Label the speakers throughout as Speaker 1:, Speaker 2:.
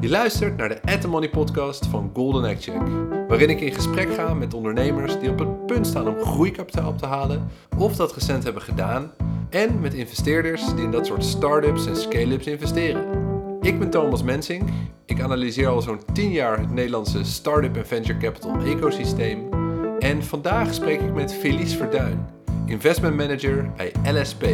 Speaker 1: Je luistert naar de At The Money podcast van Golden Egg waarin ik in gesprek ga met ondernemers die op het punt staan om groeikapitaal op te halen of dat recent hebben gedaan, en met investeerders die in dat soort start-ups en scale-ups investeren. Ik ben Thomas Mensink. Ik analyseer al zo'n 10 jaar het Nederlandse start-up en venture capital ecosysteem. En vandaag spreek ik met Felice Verduin, investment manager bij LSP.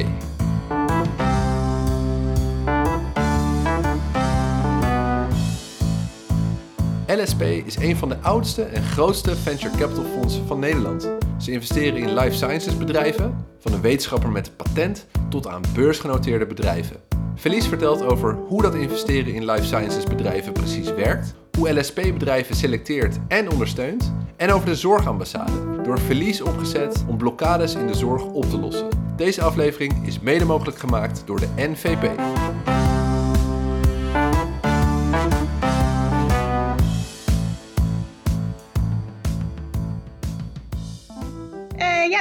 Speaker 1: LSP is een van de oudste en grootste venture capital fondsen van Nederland. Ze investeren in life sciences bedrijven, van een wetenschapper met een patent tot aan beursgenoteerde bedrijven. Felice vertelt over hoe dat investeren in life sciences bedrijven precies werkt, hoe LSP bedrijven selecteert en ondersteunt, en over de zorgambassade, door Felice opgezet om blokkades in de zorg op te lossen. Deze aflevering is mede mogelijk gemaakt door de NVP.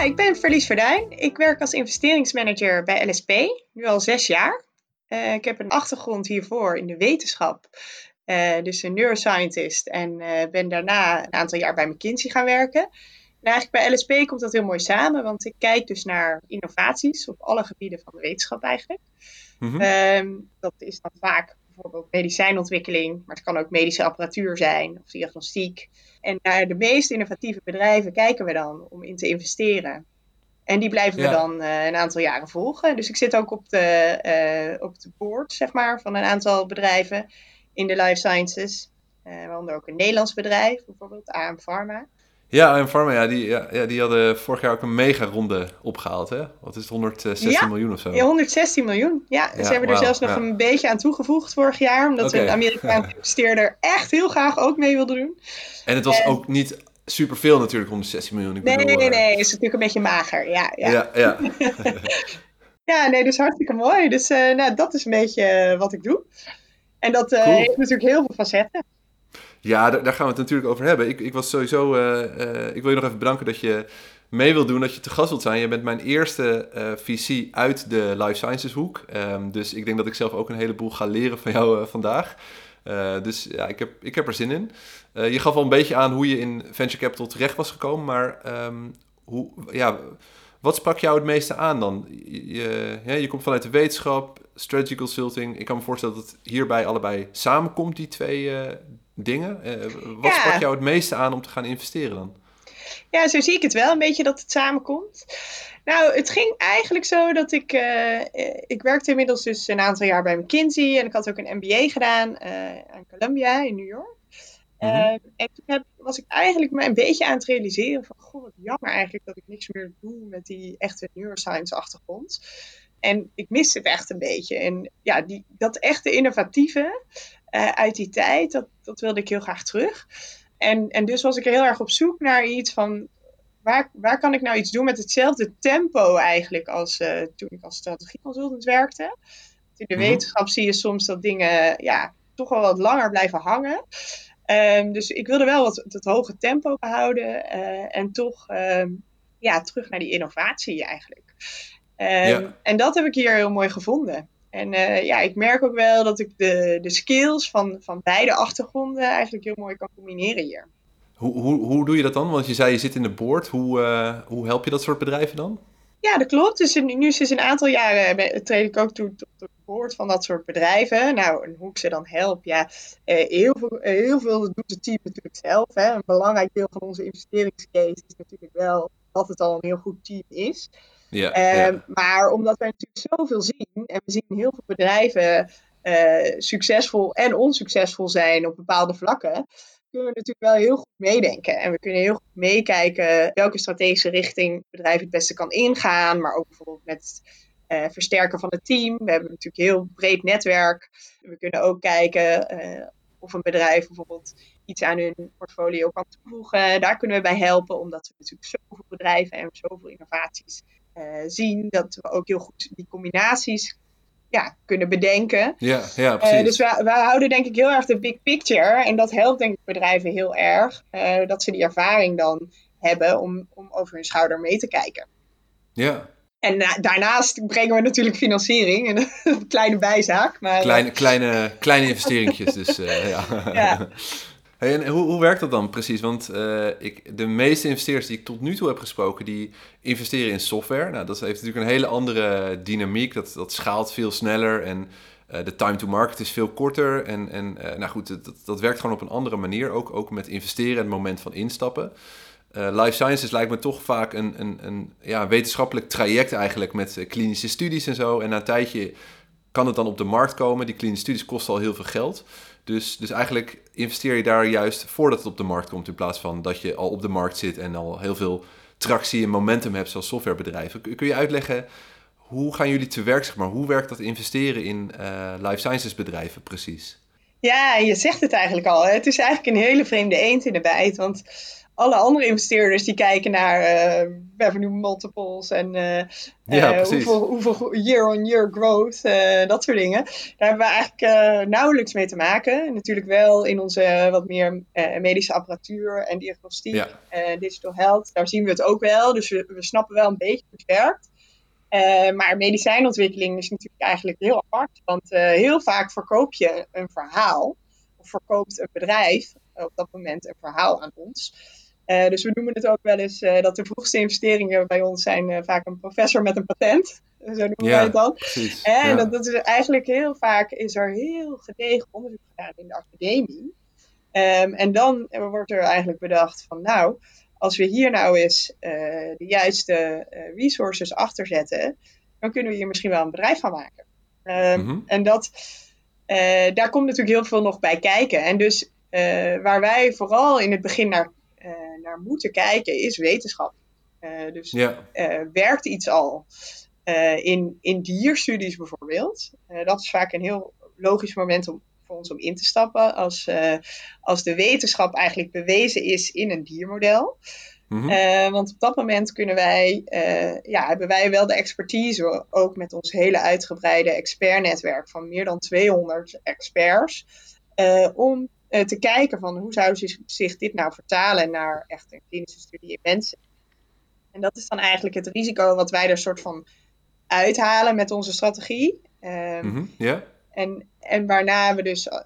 Speaker 2: Ik ben Verlies Verduin. Ik werk als investeringsmanager bij LSP, nu al zes jaar. Uh, ik heb een achtergrond hiervoor in de wetenschap, uh, dus een neuroscientist. En ben daarna een aantal jaar bij McKinsey gaan werken. En eigenlijk bij LSP komt dat heel mooi samen, want ik kijk dus naar innovaties op alle gebieden van de wetenschap eigenlijk. Mm -hmm. dat is dan vaak bijvoorbeeld medicijnontwikkeling, maar het kan ook medische apparatuur zijn of diagnostiek. En naar de meest innovatieve bedrijven kijken we dan om in te investeren. En die blijven we dan uh, een aantal jaren volgen. Dus ik zit ook op de, uh, op de board zeg maar, van een aantal bedrijven in de life sciences. Uh, waaronder ook een Nederlands bedrijf, bijvoorbeeld AM Pharma.
Speaker 1: Ja, en Pharma, ja, die, ja, die hadden vorig jaar ook een mega-ronde opgehaald, hè? Wat is het, 116
Speaker 2: ja,
Speaker 1: miljoen of zo?
Speaker 2: Ja, 116 miljoen. Ja, ja ze hebben er zelfs nog
Speaker 1: ja.
Speaker 2: een beetje aan toegevoegd vorig jaar, omdat
Speaker 1: Oké.
Speaker 2: een Amerikaanse investeerder echt heel graag ook mee wilde doen.
Speaker 1: En het was
Speaker 2: En-
Speaker 1: ook niet superveel natuurlijk, 116 miljoen. Ik
Speaker 2: Nee,
Speaker 1: bedoel,
Speaker 2: nee, nee,
Speaker 1: eh,
Speaker 2: nee, is natuurlijk een beetje mager. Ja, ja.
Speaker 1: Ja, ja.
Speaker 2: Ja, nee, dus hartstikke mooi. Dus eh, nou, dat is een beetje eh, wat ik doe. En dat
Speaker 1: Cool.
Speaker 2: heeft natuurlijk heel veel facetten.
Speaker 1: Ja, daar, gaan we het natuurlijk over hebben. Ik, ik was sowieso. eh, eh, ik wil je nog even bedanken dat je mee wilt doen, dat je te gast wilt zijn. Je bent mijn eerste eh, VC uit de life sciences hoek. Ehm, dus ik denk dat ik zelf ook een heleboel ga leren van jou vandaag. Dus ja, ik heb, ik heb er zin in. Je gaf al een beetje aan hoe je in venture capital terecht was gekomen, maar ehm, hoe, ja, wat sprak jou het meeste aan dan? Je, je, komt vanuit de wetenschap, strategy consulting. Ik kan me voorstellen dat het hierbij allebei samenkomt, die twee dingen. Eh, wat
Speaker 2: Ja.
Speaker 1: sprak jou het meeste aan om te gaan investeren dan?
Speaker 2: Ja, zo zie ik het wel, een beetje dat het samenkomt. Nou, het ging eigenlijk zo dat ik... eh, ik werkte inmiddels dus een aantal jaar bij McKinsey. En ik had ook een MBA gedaan eh, aan Columbia in New York.
Speaker 1: Mhm.
Speaker 2: En toen heb, was ik eigenlijk me een beetje aan het realiseren van... Goh, wat jammer eigenlijk dat ik niks meer doe met die echte neuroscience achtergrond. En ik mis het echt een beetje. En ja, die, dat echte innovatieve eh, uit die tijd, dat, dat wilde ik heel graag terug. En, en dus was ik heel erg op zoek naar iets van... Waar, waar kan ik nou iets doen met hetzelfde tempo eigenlijk als eh, toen ik als strategieconsultant werkte. In de
Speaker 1: Mhm.
Speaker 2: wetenschap zie je soms dat dingen ja, toch wel wat langer blijven hangen. Ehm, dus ik wilde wel wat, dat hoge tempo behouden eh, en toch ehm, ja, terug naar die innovatie eigenlijk. Ehm,
Speaker 1: Ja.
Speaker 2: En dat heb ik hier heel mooi gevonden. En eh, ja, ik merk ook wel dat ik de, de skills van, van beide achtergronden eigenlijk heel mooi kan combineren hier.
Speaker 1: Hoe, hoe, hoe doe je dat dan? Want je zei je zit in de board. Hoe, eh, hoe help je dat soort bedrijven dan?
Speaker 2: Ja, dat klopt. Dus in- nu sinds een aantal jaren ben- treed ik ook toe tot het boord van dat soort bedrijven. Nou, en hoe ik ze dan help, ja, eh, heel, veel, heel veel doet het team natuurlijk zelf. Hè. Een belangrijk deel van onze investeringscase is natuurlijk wel dat het al een heel goed team is.
Speaker 1: Ja,
Speaker 2: Ehm,
Speaker 1: ja.
Speaker 2: Maar omdat wij natuurlijk zoveel zien, en we zien heel veel bedrijven eh, succesvol en onsuccesvol zijn op bepaalde vlakken, kunnen we natuurlijk wel heel goed meedenken. En we kunnen heel goed meekijken welke strategische richting het bedrijf het beste kan ingaan, maar ook bijvoorbeeld met het versterken van het team. We hebben natuurlijk een heel breed netwerk. We kunnen ook kijken eh, of een bedrijf bijvoorbeeld iets aan hun portfolio kan toevoegen. Daar kunnen we bij helpen, omdat we natuurlijk zoveel bedrijven en zoveel innovaties zien, dat we ook heel goed die combinaties ja, kunnen bedenken.
Speaker 1: ja, ja,
Speaker 2: Eh,
Speaker 1: precies.
Speaker 2: dus we, we houden denk ik heel erg de big picture. En dat helpt denk ik bedrijven heel erg. eh, dat ze die ervaring dan hebben om, om over hun schouder mee te kijken.
Speaker 1: Ja,
Speaker 2: en daarnaast brengen we natuurlijk financiering, een kleine bijzaak. Maar,
Speaker 1: kleine, kleine, kleine investeringjes, dus ja. ja. En hoe, hoe werkt dat dan precies? Want ik, de meeste investeerders die ik tot nu toe heb gesproken, die investeren in software. Nou, dat heeft natuurlijk een hele andere dynamiek. Dat, dat schaalt veel sneller en uh, de time to market is veel korter. En, en uh, nou goed, dat, dat werkt gewoon op een andere manier. Ook, ook met investeren en het moment van instappen. Life sciences lijkt me toch vaak een, een, een ja, wetenschappelijk traject eigenlijk met klinische studies en zo. En na een tijdje kan het dan op de markt komen. Die klinische studies kosten al heel veel geld. Dus, dus eigenlijk investeer je daar juist voordat het op de markt komt, in plaats van dat je al op de markt zit en al heel veel tractie en momentum hebt zoals softwarebedrijven. Kun je uitleggen hoe gaan jullie te werk, zeg maar? Hoe werkt dat investeren in uh, life sciences bedrijven precies?
Speaker 2: Ja, je zegt het eigenlijk al. Het is eigenlijk een hele vreemde eend in de bijt. Want alle andere investeerders die kijken naar uh, revenue multiples en uh, ja, hoeveel, hoeveel year-on-year growth, dat soort dingen. Daar hebben we eigenlijk nauwelijks mee te maken. Natuurlijk wel in onze wat meer medische apparatuur en diagnostiek en digital health. Daar zien we het ook wel. Dus we, we snappen wel een beetje hoe het werkt. Maar medicijnontwikkeling is natuurlijk eigenlijk heel apart. Want heel vaak verkoop je een verhaal. Of verkoopt een bedrijf op dat moment een verhaal aan ons. Uh, dus we noemen het ook wel eens dat de vroegste investeringen bij ons zijn vaak een professor met een patent. Zo noemen ja, wij het dan. Precies, en ja. dat, dat, is eigenlijk heel vaak is er heel gedegen onderzoek gedaan in de academie. Um, en dan wordt er eigenlijk bedacht van nou, als we hier nou eens de juiste resources achter zetten, dan kunnen we hier misschien wel een bedrijf van maken. Mm -hmm. En dat, daar komt natuurlijk heel veel nog bij kijken. En dus waar wij vooral in het begin naar, naar moeten kijken, is wetenschap. dus ja. werkt iets al in, in dierstudies bijvoorbeeld? dat is vaak een heel logisch moment om voor ons om in te stappen. Als, uh, als de wetenschap eigenlijk bewezen is in een diermodel. Mm uh, want op dat moment kunnen wij, uh, ja, hebben wij wel de expertise, ook met ons hele uitgebreide expertnetwerk van meer dan 200 experts, om te kijken van hoe zou zich, zich dit nou vertalen naar echt een klinische studie in mensen. En dat is dan eigenlijk het risico wat wij er soort van uithalen met onze strategie.
Speaker 1: Mm -hmm. yeah.
Speaker 2: En, en waarna we dus eh,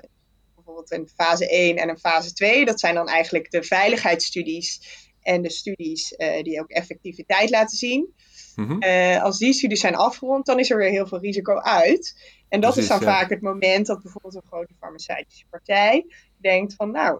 Speaker 2: bijvoorbeeld een fase 1 en een fase 2, dat zijn dan eigenlijk de veiligheidsstudies en de studies uh, die ook effectiviteit laten zien. Uh, als die studies zijn afgerond, dan is er weer heel veel risico uit. En dat Precies, is dan ja. vaak het moment dat bijvoorbeeld een grote farmaceutische partij denkt van nou,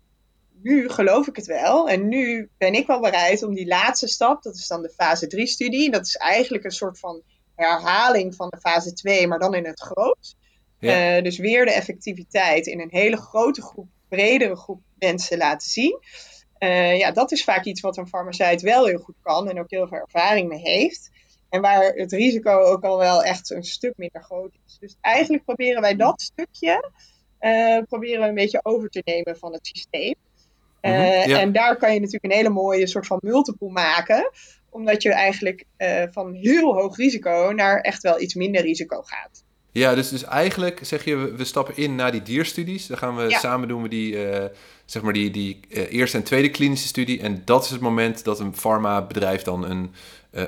Speaker 2: nu geloof ik het wel. En nu ben ik wel bereid om die laatste stap, dat is dan de fase 3 studie. Dat is eigenlijk een soort van herhaling van de fase 2, maar dan in het groot. Ja. Uh, dus weer de effectiviteit in een hele grote groep, bredere groep mensen laten zien. Uh, ja, dat is vaak iets wat een farmaceut wel heel goed kan en ook heel veel ervaring mee heeft. En waar het risico ook al wel echt een stuk minder groot is. Dus eigenlijk proberen wij dat stukje proberen we een beetje over te nemen van het systeem. Mm-hmm, ja. En daar kan je natuurlijk een hele mooie soort van multiple maken. Omdat je eigenlijk uh, van heel hoog risico naar echt wel iets minder risico gaat.
Speaker 1: Ja, dus, dus eigenlijk zeg je, we, stappen in naar die dierstudies. Dan gaan we ja. samen doen we die, uh, zeg maar die, die uh, eerste en tweede klinische studie. En dat is het moment dat een farmabedrijf dan een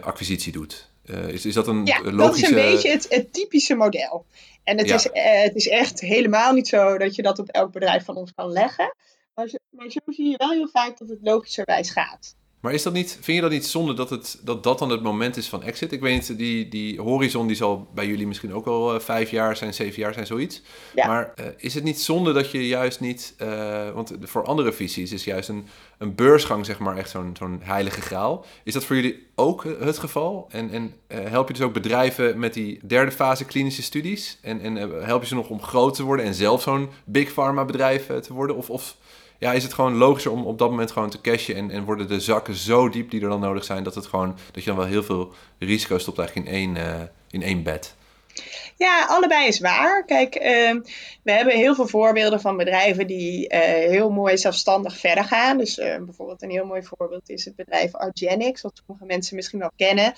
Speaker 1: acquisitie doet. is, is dat een
Speaker 2: ja,
Speaker 1: logische...
Speaker 2: dat is een beetje het, het typische model. En het, ja. is, het is echt helemaal niet zo dat je dat op elk bedrijf van ons kan leggen. Maar, maar zo zie je wel heel vaak dat het logischerwijs gaat.
Speaker 1: Maar is dat niet, vind je dat niet zonde dat, het, dat dat dan het moment is van exit? Ik weet niet, die, die horizon die zal bij jullie misschien ook al uh, vijf jaar zijn, zeven jaar zijn, zoiets. Ja. Maar uh, is het niet zonde dat je juist niet, uh, want voor andere visies is juist een, een beursgang zeg maar echt zo'n zo'n heilige graal. Is dat voor jullie ook het geval? En, en help je dus ook bedrijven met die derde fase klinische studies? En, en help je ze nog om groot te worden en zelf zo'n big pharma bedrijf te worden? Of... of ja, is het gewoon logischer om op dat moment gewoon te cashen en, en worden de zakken zo diep die er dan nodig zijn dat het gewoon dat je dan wel heel veel risico stopt eigenlijk in één, uh, in één bed.
Speaker 2: Ja, allebei is waar. Kijk, uh, we hebben heel veel voorbeelden van bedrijven die uh, heel mooi zelfstandig verder gaan. Dus uh, bijvoorbeeld een heel mooi voorbeeld is het bedrijf Argenix, wat sommige mensen misschien wel kennen.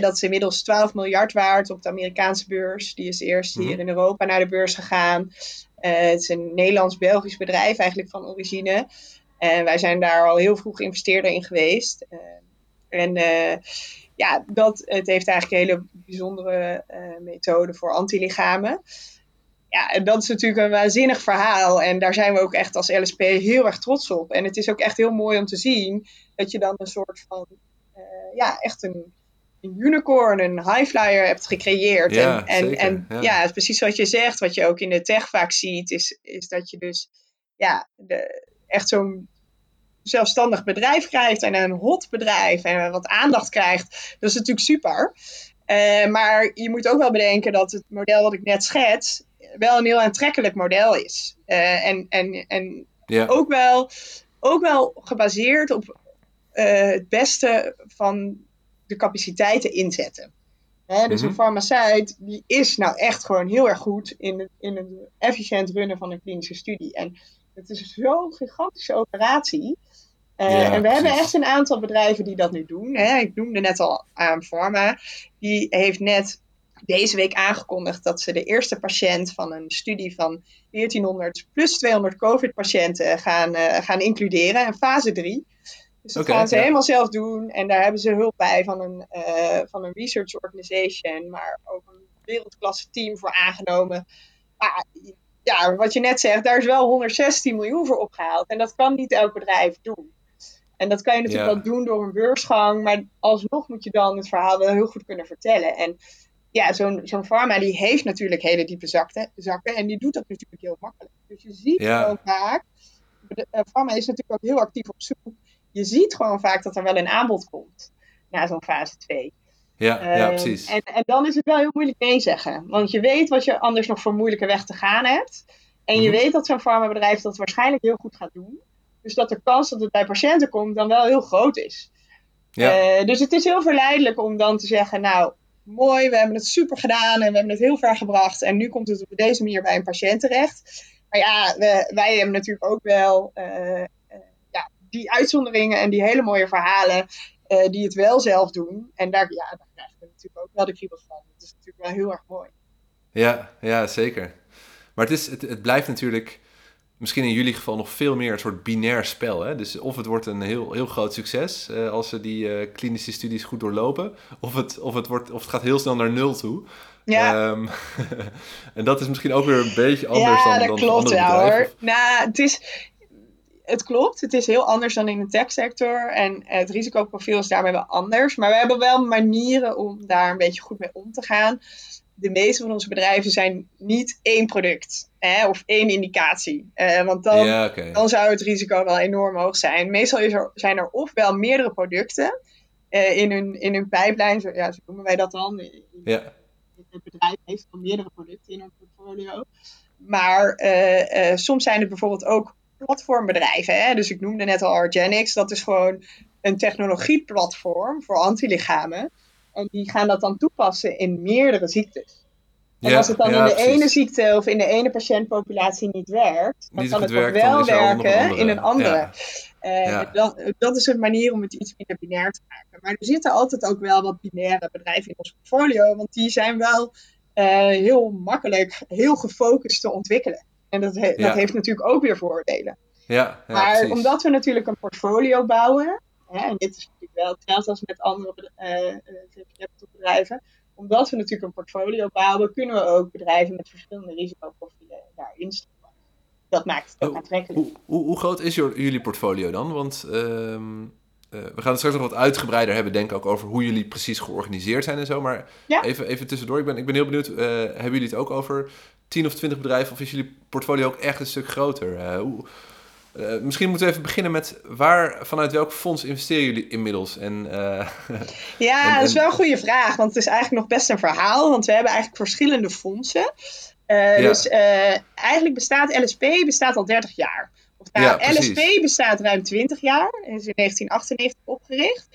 Speaker 2: dat is inmiddels 12 miljard waard op de Amerikaanse beurs. Die is eerst hier mm-hmm. in Europa naar de beurs gegaan. Het is een Nederlands-Belgisch bedrijf eigenlijk van origine. En wij zijn daar al heel vroeg investeerder in geweest. En ja, dat, het heeft eigenlijk een hele bijzondere methode voor antilichamen. Ja, en dat is natuurlijk een waanzinnig verhaal. En daar zijn we ook echt als LSP heel erg trots op. En het is ook echt heel mooi om te zien dat je dan een soort van, ja, echt een een unicorn, een highflyer hebt gecreëerd.
Speaker 1: Ja,
Speaker 2: en
Speaker 1: zeker,
Speaker 2: en
Speaker 1: ja.
Speaker 2: ja. precies wat je zegt, wat je ook in de tech vaak ziet, is, is dat je dus ja, de, echt zo'n zelfstandig bedrijf krijgt en een hot bedrijf en wat aandacht krijgt. Dat is natuurlijk super. Uh, maar je moet ook wel bedenken dat het model wat ik net schets wel een heel aantrekkelijk model is. Uh, en en, en
Speaker 1: Ja.
Speaker 2: ook, wel, ook wel gebaseerd op uh, het beste van de capaciteiten inzetten. Hè, dus
Speaker 1: Mhm.
Speaker 2: een farmaceut die is nou echt gewoon heel erg goed in in het efficiënt runnen van een klinische studie. En het is zo'n gigantische operatie. Uh,
Speaker 1: Ja,
Speaker 2: en we hebben echt een aantal bedrijven die dat nu doen. Hè. Ik noemde net al aan Pharma. Die heeft net deze week aangekondigd dat ze de eerste patiënt van een studie van 1400 plus 200 COVID-patiënten gaan, uh, gaan includeren. In fase 3. Dus dat gaan ze
Speaker 1: ja.
Speaker 2: helemaal zelf doen. En daar hebben ze hulp bij van een, uh, van een research organization, maar ook een wereldklasse team voor aangenomen. Maar ja, wat je net zegt, daar is wel 116 miljoen voor opgehaald. En dat kan niet elk bedrijf doen. En dat kan je natuurlijk
Speaker 1: Ja.
Speaker 2: wel doen door een beursgang, maar alsnog moet je dan het verhaal wel heel goed kunnen vertellen. En ja, zo'n zo'n pharma die heeft natuurlijk hele diepe zakte, zakken en die doet dat natuurlijk heel makkelijk. Dus je ziet
Speaker 1: Ja.
Speaker 2: gewoon vaak, de, uh, pharma is natuurlijk ook heel actief op zoek. Je ziet gewoon vaak dat er wel een aanbod komt na zo'n fase 2.
Speaker 1: Ja, ja,
Speaker 2: Ehm,
Speaker 1: precies.
Speaker 2: En, en dan is het wel heel moeilijk nee zeggen. Want je weet wat je anders nog voor moeilijke weg te gaan hebt. En je
Speaker 1: Mhm.
Speaker 2: weet dat zo'n farmabedrijf dat waarschijnlijk heel goed gaat doen. Dus dat de kans dat het bij patiënten komt dan wel heel groot is.
Speaker 1: Ja.
Speaker 2: Eh, dus het is heel verleidelijk om dan te zeggen, nou mooi, we hebben het super gedaan en we hebben het heel ver gebracht. En nu komt het op deze manier bij een patiënt terecht. Maar ja, we, wij hebben natuurlijk ook wel eh, eh, ja, die uitzonderingen en die hele mooie verhalen die het wel zelf doen. En daar, ja, daar krijgen we natuurlijk ook wel de kriebels van. Dat is natuurlijk wel heel erg mooi.
Speaker 1: Ja, ja, zeker. Maar het, is, het, het blijft natuurlijk, misschien in jullie geval nog veel meer een soort binair spel. Hè? Dus of het wordt een heel, heel groot succes eh, als ze die eh, klinische studies goed doorlopen, of het, of, het wordt, of het gaat heel snel naar nul toe.
Speaker 2: Ja,
Speaker 1: Ehm, en dat is misschien ook weer een beetje anders
Speaker 2: ja
Speaker 1: dan,
Speaker 2: dat
Speaker 1: dan
Speaker 2: klopt
Speaker 1: andere
Speaker 2: wel
Speaker 1: bedrijven.
Speaker 2: hoor. Nou, het is, het klopt. Het is heel anders dan in de techsector. En het risicoprofiel is daarmee wel anders. Maar we hebben wel manieren om daar een beetje goed mee om te gaan. De meeste van onze bedrijven zijn niet één product hè, of één indicatie. Eh, want dan,
Speaker 1: Ja,
Speaker 2: dan zou het risico wel enorm hoog zijn. Meestal is er, zijn er ofwel meerdere producten eh, in, hun, in hun pijplijn, zo, ja, zo noemen wij dat dan.
Speaker 1: Ja,
Speaker 2: Het bedrijf heeft al meerdere producten in hun portfolio. Maar eh, soms zijn het bijvoorbeeld ook platformbedrijven. Hè? Dus ik noemde net al Argenix. Dat is gewoon een technologieplatform voor antilichamen. En die gaan dat dan toepassen in meerdere ziektes. En
Speaker 1: ja,
Speaker 2: als het dan
Speaker 1: ja,
Speaker 2: in de
Speaker 1: precies.
Speaker 2: ene ziekte of in de ene patiëntpopulatie niet werkt, dan
Speaker 1: Niet
Speaker 2: kan het
Speaker 1: werkt, dan
Speaker 2: wel
Speaker 1: er
Speaker 2: werken in een andere.
Speaker 1: Ja.
Speaker 2: Eh, dat, dat is een manier om het iets minder binair te maken. Maar er zitten altijd ook wel wat binaire bedrijven in ons portfolio, want die zijn wel eh, heel makkelijk, heel gefocust te ontwikkelen. En dat, he- dat heeft natuurlijk ook weer voordelen.
Speaker 1: Ja, ja,
Speaker 2: maar
Speaker 1: precies.
Speaker 2: omdat we natuurlijk een portfolio bouwen, hè, en dit is natuurlijk wel hetzelfde als met andere bed- eh, eh, bedrijven, omdat we natuurlijk een portfolio bouwen, kunnen we ook bedrijven met verschillende risicoprofielen daarin stoppen. Dat maakt het ook
Speaker 1: Oh,
Speaker 2: aantrekkelijk.
Speaker 1: Hoe, hoe, hoe groot is jullie portfolio dan? Want ehm, eh, we gaan het straks nog wat uitgebreider hebben, denk ik ook over hoe jullie precies georganiseerd zijn en zo. Maar
Speaker 2: Ja.
Speaker 1: even, even tussendoor, ik ben, ik ben heel benieuwd, hebben jullie het ook over 10 of 20 bedrijven of is jullie portfolio ook echt een stuk groter? Eh, hoe, eh, misschien moeten we even beginnen met waar, vanuit welk fonds investeren jullie inmiddels? En, eh,
Speaker 2: Ja,
Speaker 1: En-
Speaker 2: dat is wel een goede vraag, want het is eigenlijk nog best een verhaal. Want we hebben eigenlijk verschillende fondsen. Eh,
Speaker 1: Ja.
Speaker 2: Dus eigenlijk bestaat LSP bestaat al 30 jaar. Of nou,
Speaker 1: Ja.
Speaker 2: LSP bestaat ruim 20 jaar. is in 1998 opgericht.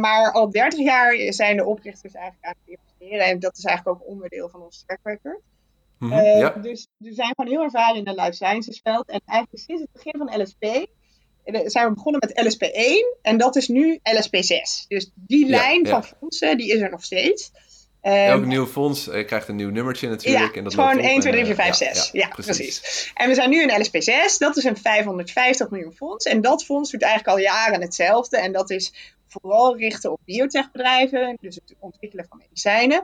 Speaker 2: Maar al 30 jaar zijn de oprichters eigenlijk aan het investeren. En dat is eigenlijk ook onderdeel van ons track record.
Speaker 1: Mhm,
Speaker 2: Eh,
Speaker 1: ja,
Speaker 2: Dus we zijn gewoon heel ervaren in het life sciences veld. En eigenlijk sinds het begin van LSP eh, zijn we begonnen met LSP1 en dat is nu LSP6. Dus die lijn
Speaker 1: ja.
Speaker 2: van fondsen, die is er nog steeds. Ehm,
Speaker 1: elk nieuw fonds eh, krijgt een nieuw nummertje natuurlijk.
Speaker 2: ja,
Speaker 1: en dat
Speaker 2: gewoon
Speaker 1: loopt op
Speaker 2: 1, 2,
Speaker 1: en,
Speaker 2: 3, 4,
Speaker 1: eh,
Speaker 2: 5, 6. Ja, precies. En we zijn nu in LSP6. Dat is een 550 miljoen fonds. En dat fonds doet eigenlijk al jaren hetzelfde. En dat is vooral richten op biotechbedrijven, dus het ontwikkelen van medicijnen.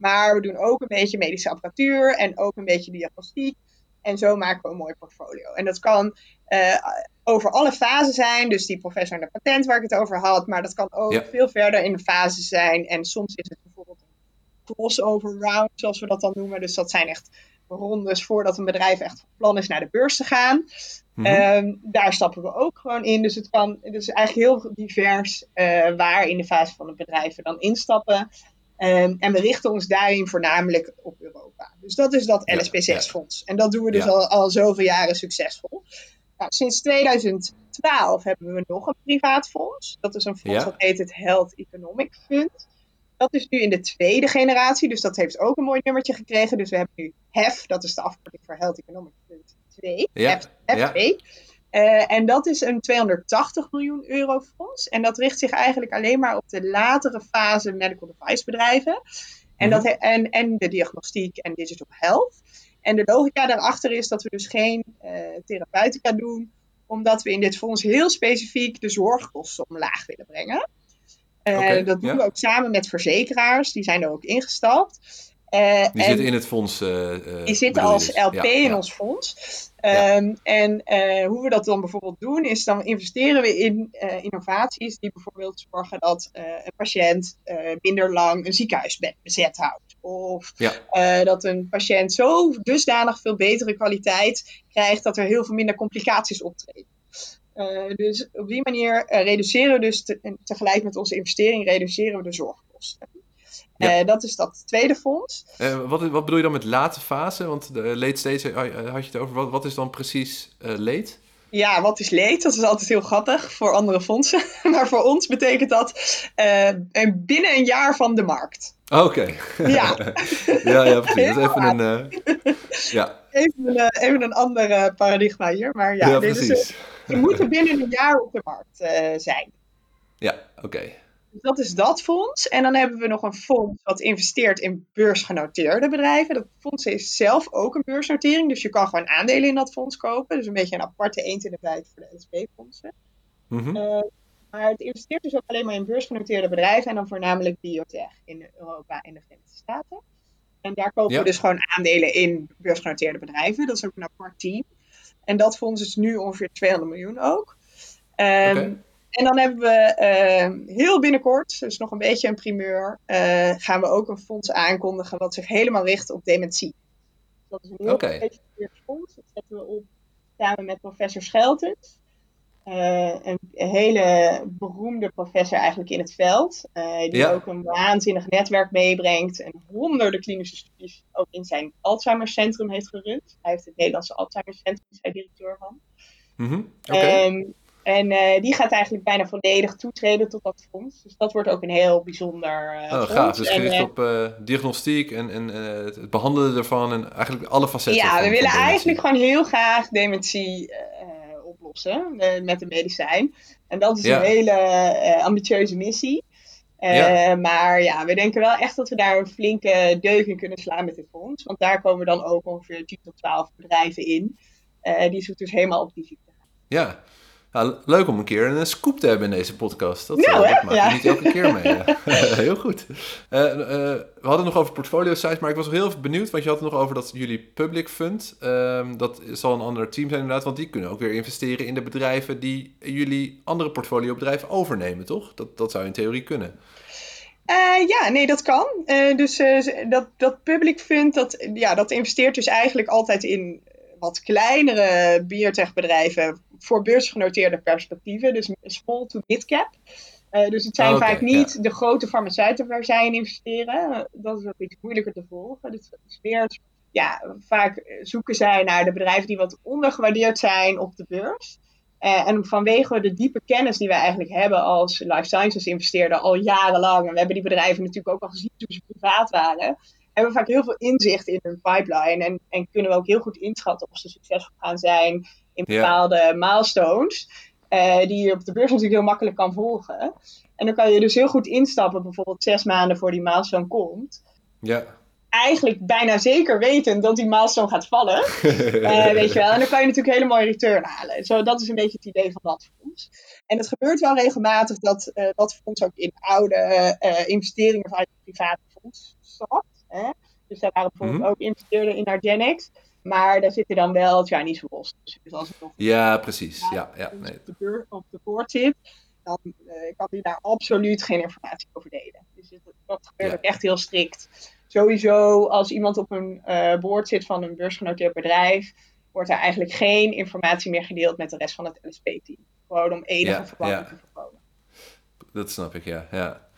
Speaker 2: Maar we doen ook een beetje medische apparatuur en ook een beetje diagnostiek. En zo maken we een mooi portfolio. En dat kan uh, over alle fasen zijn. Dus die professor en de patent waar ik het over had. Maar dat kan ook veel verder in de fase zijn. En soms is het bijvoorbeeld een crossover round, zoals we dat dan noemen. Dus dat zijn echt rondes voordat een bedrijf echt van plan is naar de beurs te gaan. Mm daar stappen we ook gewoon in. Dus het kan, het is eigenlijk heel divers uh, waar in de fase van het bedrijf we dan instappen. Um, en we richten ons daarin voornamelijk op Europa. Dus dat is dat LSP6-fonds. En dat doen we dus al, al zoveel jaren succesvol. Nou, sinds 2012 hebben we nog een privaat fonds. Dat is een fonds dat heet het Health Economic Fund. Dat is nu in de tweede generatie, dus dat heeft ook een mooi nummertje gekregen. Dus we hebben nu HEF, dat is de afkorting voor Health Economic Fund 2. Ja. HEF, 2. Uh, en dat is een 280 miljoen euro fonds. En dat richt zich eigenlijk alleen maar op de latere fase medical device bedrijven. En, mm -hmm. dat, en, en de diagnostiek en digital health. En de logica daarachter is dat we dus geen uh, therapeutica doen, omdat we in dit fonds heel specifiek de zorgkosten omlaag willen brengen. Uh, okay, dat doen ja. we ook samen met verzekeraars, die zijn er ook ingestapt.
Speaker 1: Uh, die zitten in het fonds.
Speaker 2: die zitten als LP ja, in ja. ons fonds. Um, en uh, hoe we dat dan bijvoorbeeld doen, is dan investeren we in uh, innovaties die bijvoorbeeld zorgen dat uh, een patiënt minder lang een ziekenhuisbed bezet houdt. Of dat een patiënt zo dusdanig veel betere kwaliteit krijgt dat er heel veel minder complicaties optreden. dus op die manier reduceren we dus te, tegelijk met onze investering reduceren we de zorgkosten. Ja. Uh, dat is dat tweede fonds.
Speaker 1: Uh, wat, wat bedoel je dan met late fase? Want de late stage had je het over. Wat, wat is dan precies uh, late?
Speaker 2: Ja, wat is late? Dat is altijd heel grappig voor andere fondsen. maar voor ons betekent dat binnen een jaar van de markt.
Speaker 1: Oké. Okay.
Speaker 2: Ja.
Speaker 1: ja, ja, precies. Dat is even een, ja.
Speaker 2: even, een, even een ander paradigma hier. Maar ja,
Speaker 1: ja precies.
Speaker 2: Dus, we moeten binnen een jaar op de markt zijn.
Speaker 1: Ja, oké. Okay.
Speaker 2: Dus dat is dat fonds. En dan hebben we nog een fonds wat investeert in beursgenoteerde bedrijven. Dat fonds is zelf ook een beursnotering. Dus je kan gewoon aandelen in dat fonds kopen. Dus een beetje een aparte eend in de bijt voor de LSP-fondsen. Mm -hmm. uh, maar het investeert dus ook alleen maar in beursgenoteerde bedrijven. En dan voornamelijk biotech in Europa en de Verenigde Staten. En daar kopen ja. we dus gewoon aandelen in beursgenoteerde bedrijven. Dat is ook een apart team. En dat fonds is nu ongeveer 200 miljoen ook. Um, okay. En dan hebben we uh, heel binnenkort, dus nog een beetje een primeur, uh, gaan we ook een fonds aankondigen wat zich helemaal richt op dementie. Dat is een heel okay. gespecialiseerd fonds. Dat zetten we op samen met professor Scheltens. Uh, een hele beroemde professor eigenlijk in het veld. die ja. ook een waanzinnig netwerk meebrengt. En honderden klinische studies ook in zijn Alzheimer Centrum heeft gerund. Hij heeft het Nederlandse Alzheimer Centrum, is hij directeur van.
Speaker 1: Mm -hmm. okay.
Speaker 2: um, en uh, die gaat eigenlijk bijna volledig toetreden tot dat fonds. Dus dat wordt ook een heel bijzonder uh,
Speaker 1: oh,
Speaker 2: fonds.
Speaker 1: Gaaf, dus gericht en, op uh, diagnostiek en, en het behandelen ervan en eigenlijk alle facetten
Speaker 2: Ja,
Speaker 1: van,
Speaker 2: we willen eigenlijk gewoon heel graag dementie oplossen met een medicijn. En dat is ja. een hele ambitieuze missie. Ja. Maar ja, we denken wel echt dat we daar een flinke deuk in kunnen slaan met dit fonds. Want daar komen dan ook ongeveer 10 tot 12 bedrijven in. die zich dus helemaal op die ziekte gaan.
Speaker 1: Ja, nou, leuk om een keer een scoop te hebben in deze podcast. Dat,
Speaker 2: nou,
Speaker 1: uh, dat maak ja. niet elke keer mee. heel goed. Uh, uh, we hadden nog over portfolio size, maar ik was heel even benieuwd, want je had het nog over dat jullie public fund, um, dat zal een ander team zijn inderdaad, want die kunnen ook weer investeren in de bedrijven die jullie andere portfolio bedrijven overnemen, toch? Dat, dat zou in theorie kunnen.
Speaker 2: Uh, ja, nee, dat kan. Uh, dus uh, dat, dat public fund, dat, ja, dat investeert dus eigenlijk altijd in wat kleinere biotechbedrijven voor beursgenoteerde perspectieven, dus small to mid cap. Uh, dus het zijn
Speaker 1: oké,
Speaker 2: vaak niet de grote farmaceuten waar zij in investeren. Dat is ook iets moeilijker te volgen. Dus is weer, ja, vaak zoeken zij naar de bedrijven die wat ondergewaardeerd zijn op de beurs. Uh, en vanwege de diepe kennis die wij eigenlijk hebben als life sciences investeerder al jarenlang, en we hebben die bedrijven natuurlijk ook al gezien toen ze privaat waren, hebben vaak heel veel inzicht in hun pipeline en, en kunnen we ook heel goed inschatten of ze succesvol gaan zijn in bepaalde milestones, eh, die je op de beurs natuurlijk heel makkelijk kan volgen. En dan kan je dus heel goed instappen, bijvoorbeeld zes maanden voor die milestone komt.
Speaker 1: Ja,
Speaker 2: eigenlijk bijna zeker weten dat die milestone gaat vallen. uh, weet je wel. En dan kan je natuurlijk hele mooie return halen. Zo, dat is een beetje het idee van dat fonds. En het gebeurt wel regelmatig dat uh, dat fonds ook in oude investeringen vanuit het private fonds stapt. Hè? Dus daar waren bijvoorbeeld mm -hmm. ook investeerden in Argenix. Maar daar zitten dan wel Chinese los. Dus als het nog
Speaker 1: ja, precies. Ja, ja, nee.
Speaker 2: op, de beur, op de boord zit, dan uh, kan die daar absoluut geen informatie over delen. Dus het, dat gebeurt
Speaker 1: Ja.
Speaker 2: ook echt heel strikt. Sowieso, als iemand op een uh, boord zit van een beursgenoteerd bedrijf, wordt er eigenlijk geen informatie meer gedeeld met de rest van het LSP-team. Gewoon om enige
Speaker 1: Ja, ja.
Speaker 2: te voorkomen.
Speaker 1: Dat snap ik, ja. ja.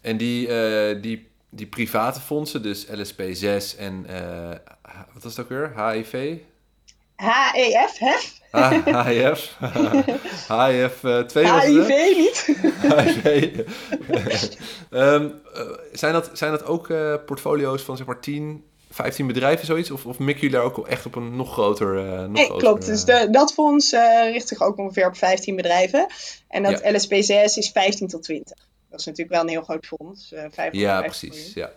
Speaker 1: En die, eh, die, die private fondsen, dus LSP6 en eh, wat was het ook weer? HIV?
Speaker 2: HEF, HEF,
Speaker 1: Ah, HIF? HIF eh, 2 was
Speaker 2: HIV niet.
Speaker 1: HIV. Ehm, eh, zijn, dat, zijn dat ook eh, portfolio's van zeg maar 10, 15 bedrijven zoiets? Of, of mikken jullie daar ook echt op een nog groter... nog
Speaker 2: Nee,
Speaker 1: groter,
Speaker 2: klopt. Dus de, dat fonds richt zich ook ongeveer op 15 bedrijven. En dat
Speaker 1: Ja.
Speaker 2: LSP6 is 15 tot 20. Dat is natuurlijk wel een heel groot fonds. eh 550
Speaker 1: Ja,
Speaker 2: miljoen.
Speaker 1: precies. Ja.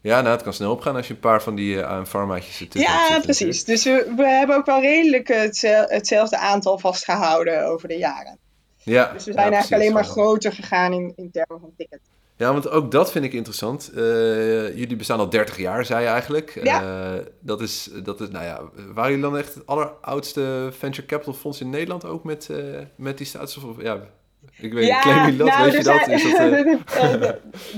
Speaker 1: ja, nou, het kan snel opgaan als je een paar van die uh, farmaatjes ertussen hebt
Speaker 2: Ja, precies. Dus we, we hebben ook wel redelijk hetzel- hetzelfde aantal vastgehouden over de jaren.
Speaker 1: Ja,
Speaker 2: Dus we
Speaker 1: ja,
Speaker 2: zijn eigenlijk
Speaker 1: precies.
Speaker 2: alleen maar groter gegaan in, in termen van ticket.
Speaker 1: Ja, want ook dat vind ik interessant. Eh, jullie bestaan al 30 jaar, zei je eigenlijk.
Speaker 2: Ja.
Speaker 1: Eh, dat, is, dat is, nou ja, waren jullie dan echt het alleroudste venture capital fonds in Nederland ook met, eh, met die status? Of, ja, ik weet claim dat?
Speaker 2: nou,
Speaker 1: weet je dat? Is dat eh,
Speaker 2: Eh,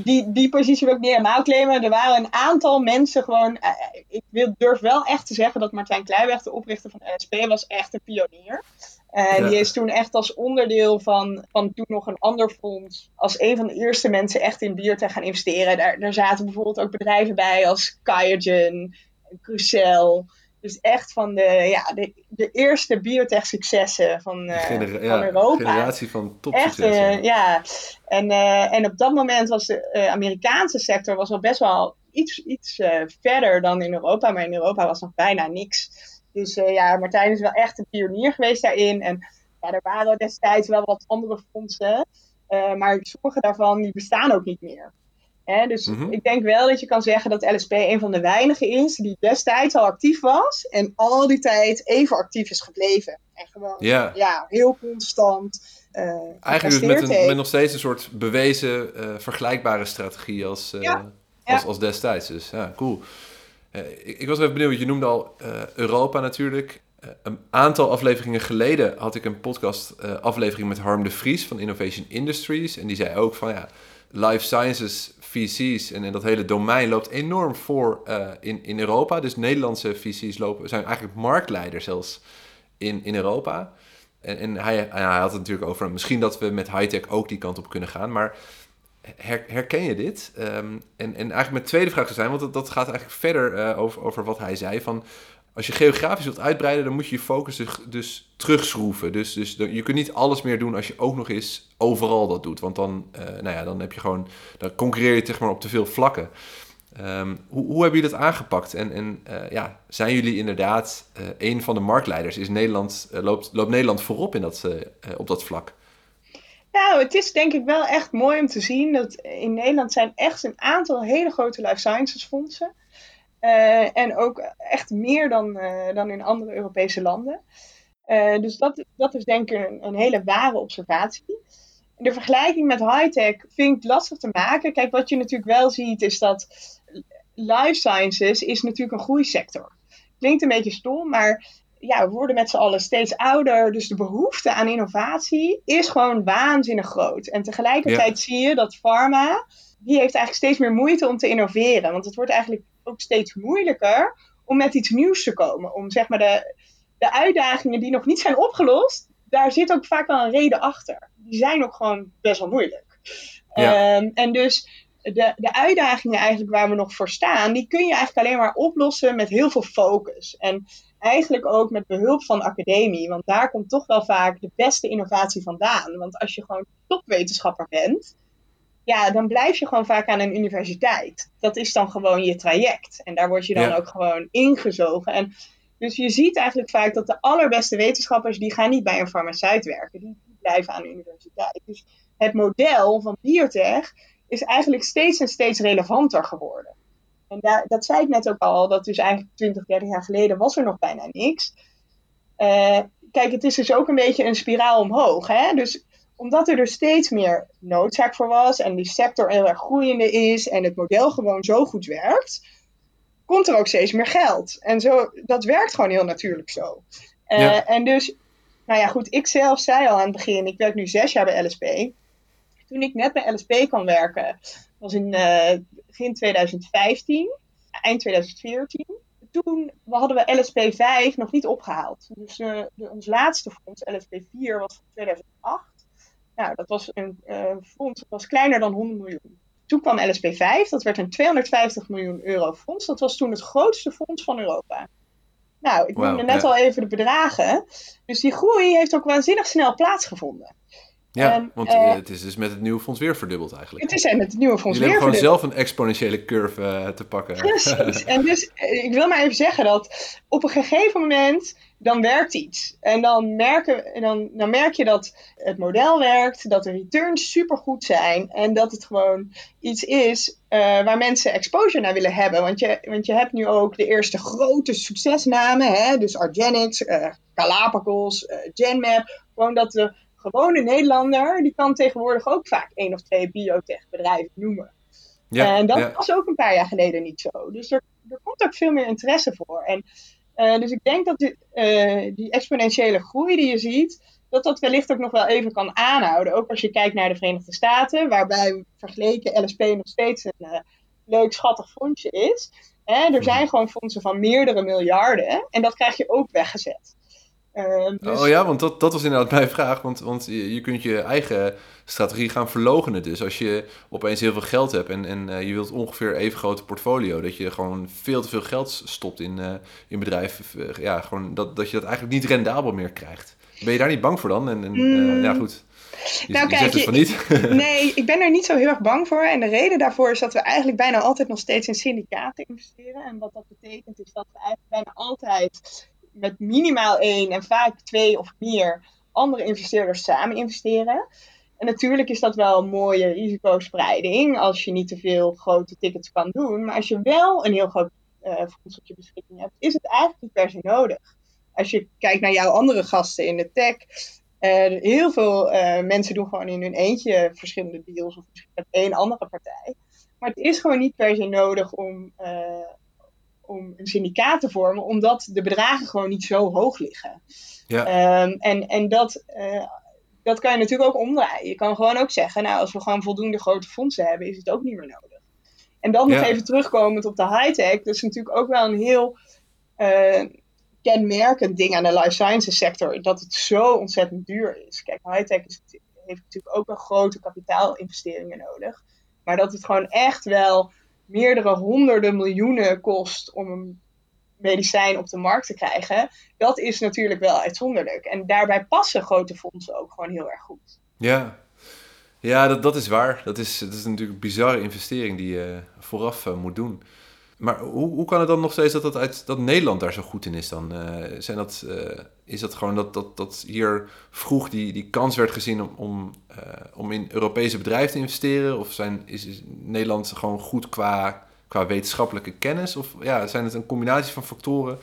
Speaker 2: die, die positie wil ik niet helemaal claimen. Er waren een aantal mensen gewoon... eh, ik wil, durf wel echt te zeggen dat Martijn Kleiweg, de oprichter van LSP, was echt een pionier. En
Speaker 1: Ja.
Speaker 2: die is toen echt als onderdeel van, van toen nog een ander fonds... als een van de eerste mensen echt in biotech gaan investeren. Daar, daar zaten bijvoorbeeld ook bedrijven bij als Kyogen, Crucel... Dus echt van de, ja, de, de eerste biotech-successen van, eh,
Speaker 1: genera-
Speaker 2: van
Speaker 1: ja,
Speaker 2: Europa.
Speaker 1: generatie van
Speaker 2: Echt,
Speaker 1: topsucces.
Speaker 2: eh, ja. En, eh, en op dat moment was de eh, Amerikaanse sector was al best wel iets, iets verder dan in Europa. Maar in Europa was nog bijna niks. Dus ja, Martijn is wel echt een pionier geweest daarin. En ja, er waren destijds wel wat andere fondsen. maar sommige daarvan die bestaan ook niet meer. Hè, dus
Speaker 1: Mhm.
Speaker 2: ik denk wel dat je kan zeggen dat LSP een van de weinigen is die destijds al actief was. En al die tijd even actief is gebleven. En gewoon
Speaker 1: Ja.
Speaker 2: ja, heel constant. eh
Speaker 1: Eigenlijk dus met, een, met nog steeds een soort bewezen, eh, vergelijkbare strategie als, eh,
Speaker 2: Ja,
Speaker 1: als,
Speaker 2: ja.
Speaker 1: als destijds. Dus ja, cool. Ik, ik was even benieuwd, je noemde al Europa natuurlijk. Een aantal afleveringen geleden had ik een podcast aflevering met Harm de Vries van Innovation Industries. En die zei ook van ja, life sciences VC's en, en dat hele domein loopt enorm voor eh, in, in Europa. Dus Nederlandse VC's lopen, zijn eigenlijk marktleiders zelfs in, in Europa. En, en hij, hij had het natuurlijk over misschien dat we met high-tech ook die kant op kunnen gaan. Maar her- herken je dit? Ehm, en, en eigenlijk mijn tweede vraag zou zijn, want dat, dat gaat eigenlijk verder eh, over, over wat hij zei. Van, als je geografisch wilt uitbreiden, dan moet je je focus dus, dus terugschroeven. Dus, dus je kunt niet alles meer doen als je ook nog eens overal dat doet. Want dan, eh, nou ja, dan heb je gewoon, dan concurreer je zeg maar op te veel vlakken. Ehm, hoe, hoe hebben jullie dat aangepakt? En, en eh, ja, zijn jullie inderdaad eh, een van de marktleiders? Is Nederland, loopt, loopt Nederland voorop in dat, op dat vlak?
Speaker 2: Nou, het is denk ik wel echt mooi om te zien dat in Nederland zijn echt een aantal hele grote life sciences fondsen. Eh, en ook echt meer dan, eh, dan in andere Europese landen. Eh, dus dat, dat is denk ik een, een hele ware observatie. De vergelijking met high-tech vind ik lastig te maken. Kijk, wat je natuurlijk wel ziet is dat life sciences is natuurlijk een groeisector. Klinkt een beetje stom, maar ja, we worden met z'n allen steeds ouder. Dus de behoefte aan innovatie is gewoon waanzinnig groot. En tegelijkertijd zie je dat pharma, die heeft eigenlijk steeds meer moeite om te innoveren. Want het wordt eigenlijk ook steeds moeilijker om met iets nieuws te komen. Om zeg maar de, de uitdagingen die nog niet zijn opgelost, daar zit ook vaak wel een reden achter. Die zijn ook gewoon best wel moeilijk.
Speaker 1: Ja.
Speaker 2: Ehm, en dus de, de uitdagingen eigenlijk waar we nog voor staan, die kun je eigenlijk alleen maar oplossen met heel veel focus. En eigenlijk ook met behulp van academie, want daar komt toch wel vaak de beste innovatie vandaan. Want als je gewoon topwetenschapper bent, ja, dan blijf je gewoon vaak aan een universiteit. Dat is dan gewoon je traject. En daar word je dan
Speaker 1: Ja.
Speaker 2: ook gewoon ingezogen. En dus je ziet eigenlijk vaak dat de allerbeste wetenschappers, die gaan niet bij een farmaceut werken. Die die blijven aan de universiteit. Dus het model van biotech is eigenlijk steeds en steeds relevanter geworden. En daar, dat zei ik net ook al, dat dus eigenlijk 20, 30 jaar geleden was er nog bijna niks. Uh, kijk, het is dus ook een beetje een spiraal omhoog. Hè? Dus omdat er dus steeds meer noodzaak voor was en die sector heel erg groeiende is en het model gewoon zo goed werkt, komt er ook steeds meer geld. En zo, dat werkt gewoon heel natuurlijk zo. Uh, En dus, nou ja, goed, ik zelf zei al aan het begin, ik werk nu zes jaar bij LSP. Toen ik net bij LSP kan werken, was in uh, begin 2015, eind 2014 toen hadden we LSP 5 nog niet opgehaald. Dus uh, de, ons laatste fonds, LSP 4, was van 2008. Nou, dat was een uh, fonds dat was kleiner dan 100 miljoen. Toen kwam LSP 5, dat werd een 250 miljoen euro fonds. Dat was toen het grootste fonds van Europa. Nou, ik noemde net al even de bedragen. Dus die groei heeft ook waanzinnig snel plaatsgevonden.
Speaker 1: Ja, want uh, het is dus met het nieuwe fonds weer verdubbeld eigenlijk.
Speaker 2: Het is met het nieuwe fonds
Speaker 1: Jullie
Speaker 2: weer
Speaker 1: hebben gewoon zelf een exponentiële curve uh, te pakken.
Speaker 2: Precies. en dus ik wil maar even zeggen dat op een gegeven moment dan werkt iets. En dan, merken, dan, dan merk je dat het model werkt, dat de returns supergoed zijn en dat het gewoon iets is uh, waar mensen exposure naar willen hebben. Want je, want je hebt nu ook de eerste grote succesnamen, hè? dus Argenix, Galapagos, Genmap. Gewoon dat de gewone Nederlander, die kan tegenwoordig ook vaak één of twee biotech-bedrijven noemen. Ja, en dat was ook een paar jaar geleden niet zo. Dus er, er komt ook veel meer interesse voor. En, uh, dus ik denk dat die, uh, die exponentiële groei die je ziet, dat dat wellicht ook nog wel even kan aanhouden. Ook als je kijkt naar de Verenigde Staten, waarbij vergeleken LSP nog steeds een uh, leuk, schattig fondsje is. Hè, er mhm. zijn gewoon fondsen van meerdere miljarden en dat krijg je ook weggezet.
Speaker 1: Ehm, dus... Oh ja, want dat, dat was inderdaad mijn vraag. Want, want je, je, kunt je eigen strategie gaan verlogenen. Dus als je opeens heel veel geld hebt en, en uh, je wilt ongeveer even grote portfolio, dat je gewoon veel te veel geld stopt in, uh, in bedrijven. Uh, ja, gewoon dat, dat je dat eigenlijk niet rendabel meer krijgt. Ben je daar niet bang voor dan? En, en mm. ja, goed. Je, nou, kijk, dus van niet.
Speaker 2: nee, ik ben er niet zo heel erg bang voor. En de reden daarvoor is dat we eigenlijk bijna altijd nog steeds in syndicaten investeren. En wat dat betekent is dat we eigenlijk bijna altijd met minimaal één en vaak twee of meer andere investeerders samen investeren. En natuurlijk is dat wel een mooie risicospreiding als je niet te veel grote tickets kan doen. Maar als je wel een heel groot uh, fonds op je beschikking hebt, is het eigenlijk niet per se nodig. Als je kijkt naar jouw andere gasten in de tech, uh, heel veel uh, mensen doen gewoon in hun eentje verschillende deals of misschien met één andere partij. Maar het is gewoon niet per se nodig om, om een syndicaat te vormen, omdat de bedragen gewoon niet zo hoog liggen. Ja. Um, en en dat, uh, dat kan je natuurlijk ook omdraaien. Je kan gewoon ook zeggen, nou, als we gewoon voldoende grote fondsen hebben, is het ook niet meer nodig. En dan nog even terugkomend op de high-tech, dat is natuurlijk ook wel een heel uh, kenmerkend ding aan de life sciences sector, dat het zo ontzettend duur is. Kijk, high-tech heeft natuurlijk ook wel grote kapitaalinvesteringen nodig, maar dat het gewoon echt wel meerdere honderden miljoenen kost om een medicijn op de markt te krijgen, dat is natuurlijk wel uitzonderlijk. En daarbij passen grote fondsen ook gewoon heel erg goed.
Speaker 1: Ja, ja dat, dat is waar. Dat is, dat is natuurlijk een bizarre investering die je vooraf uh, moet doen. Maar hoe, hoe kan het dan nog steeds dat, dat, uit, dat Nederland daar zo goed in is dan? Uh, zijn dat, uh, is dat gewoon dat, dat, dat hier vroeg die, die kans werd gezien om, om, uh, om in Europese bedrijven te investeren? Of zijn, is, is Nederland gewoon goed qua, qua wetenschappelijke kennis? Of ja, zijn het een combinatie van factoren